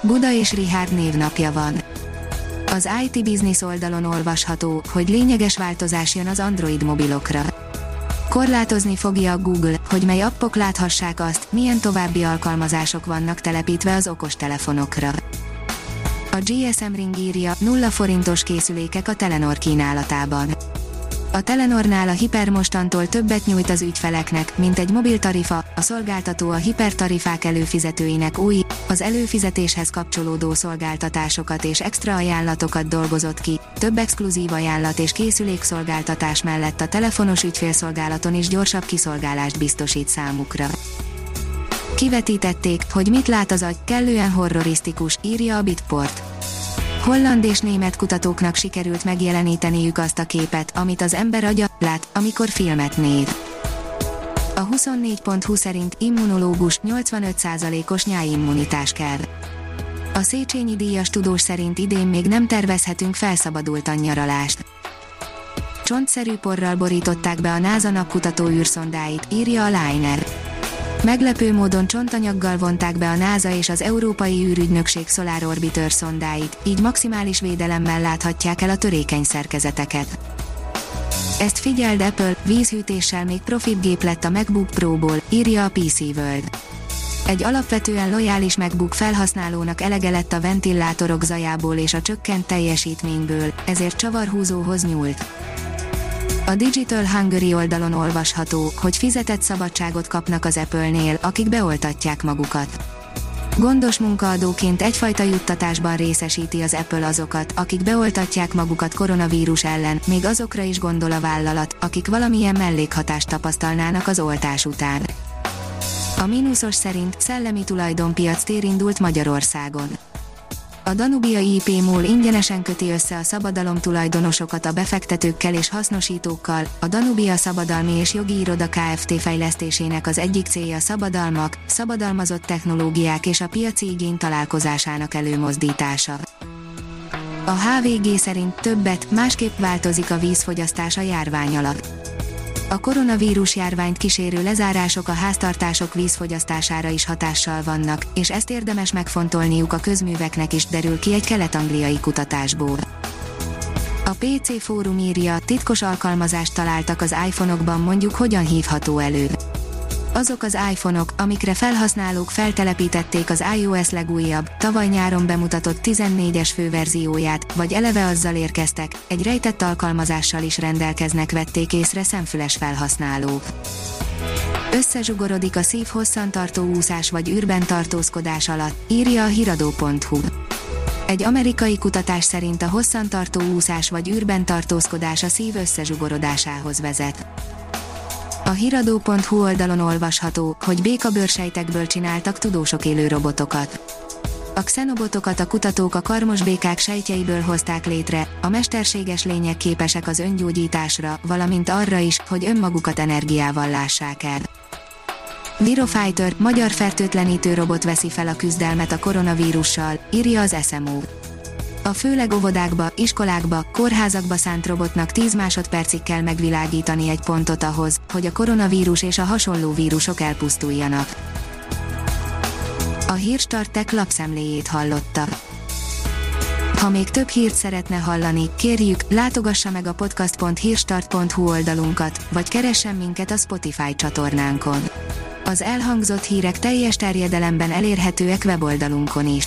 Buda és Rihárd névnapja van. Az IT Business oldalon olvasható, hogy lényeges változás jön az Android mobilokra. Korlátozni fogja a Google, hogy mely appok láthassák azt, milyen további alkalmazások vannak telepítve az okostelefonokra. A GSM Ring írja 0 forintos készülékek a Telenor kínálatában. A Telenornál a Hiper mostantól többet nyújt az ügyfeleknek, mint egy mobil tarifa, a szolgáltató a hipertarifák előfizetőinek új, az előfizetéshez kapcsolódó szolgáltatásokat és extra ajánlatokat dolgozott ki, több exkluzív ajánlat és készülékszolgáltatás mellett a telefonos ügyfélszolgálaton is gyorsabb kiszolgálást biztosít számukra. Kivetítették, hogy mit lát az agy, kellően horrorisztikus, írja a Bitport Holland és német kutatóknak sikerült megjeleníteniük azt a képet, amit az ember agya lát, amikor filmet néz. A 24.20 szerint immunológus 85%-os nyáimmunitás kell. A Széchenyi díjas tudós szerint idén még nem tervezhetünk felszabadultan nyaralást. Csontszerű porral borították be a NASA napkutató űrszondáit, írja a Liner. Meglepő módon csontanyaggal vonták be a NASA és az Európai űrügynökség Solar Orbiter szondáit, így maximális védelemmel láthatják el a törékeny szerkezeteket. Ezt figyeld Apple, vízhűtéssel még profibb gép lett a MacBook Pro-ból, írja a PC World. Egy alapvetően lojális MacBook felhasználónak elege lett a ventilátorok zajából és a csökkent teljesítményből, ezért csavarhúzóhoz nyúlt. A Digital Hungary oldalon olvasható, hogy fizetett szabadságot kapnak az Apple-nél, akik beoltatják magukat. Gondos munkaadóként egyfajta juttatásban részesíti az Apple azokat, akik beoltatják magukat koronavírus ellen, még azokra is gondol a vállalat, akik valamilyen mellékhatást tapasztalnának az oltás után. A mínuszos szerint szellemi tulajdonpiac tér indult Magyarországon. A Danubia IP Mall ingyenesen köti össze a szabadalom tulajdonosokat a befektetőkkel és hasznosítókkal. A Danubia Szabadalmi és Jogi Iroda Kft. fejlesztésének az egyik célja szabadalmak, szabadalmazott technológiák és a piaci igény találkozásának előmozdítása. A HVG szerint többet, másképp változik a vízfogyasztás a járvány alatt a koronavírus járványt kísérő lezárások a háztartások vízfogyasztására is hatással vannak, és ezt érdemes megfontolniuk a közműveknek is, derül ki egy kelet-angliai kutatásból. A PC fórum írja, titkos alkalmazást találtak az iPhone-okban mondjuk hogyan hívható elő azok az iPhone-ok, amikre felhasználók feltelepítették az iOS legújabb, tavaly nyáron bemutatott 14-es főverzióját, vagy eleve azzal érkeztek, egy rejtett alkalmazással is rendelkeznek vették észre szemfüles felhasználók. Összezsugorodik a szív hosszantartó úszás vagy űrben tartózkodás alatt, írja a hiradó.hu. Egy amerikai kutatás szerint a hosszantartó úszás vagy űrben tartózkodás a szív összezsugorodásához vezet. A hiradó.hu oldalon olvasható, hogy békabőrsejtekből csináltak tudósok élő robotokat. A xenobotokat a kutatók a karmos békák sejtjeiből hozták létre, a mesterséges lények képesek az öngyógyításra, valamint arra is, hogy önmagukat energiával lássák el. Virofighter, magyar fertőtlenítő robot veszi fel a küzdelmet a koronavírussal, írja az SMO. A főleg óvodákba, iskolákba, kórházakba szánt robotnak 10 másodpercig kell megvilágítani egy pontot ahhoz, hogy a koronavírus és a hasonló vírusok elpusztuljanak. A Hírstartek lapszemléjét hallotta. Ha még több hírt szeretne hallani, kérjük, látogassa meg a podcast.hírstart.hu oldalunkat, vagy keressen minket a Spotify csatornánkon. Az elhangzott hírek teljes terjedelemben elérhetőek weboldalunkon is.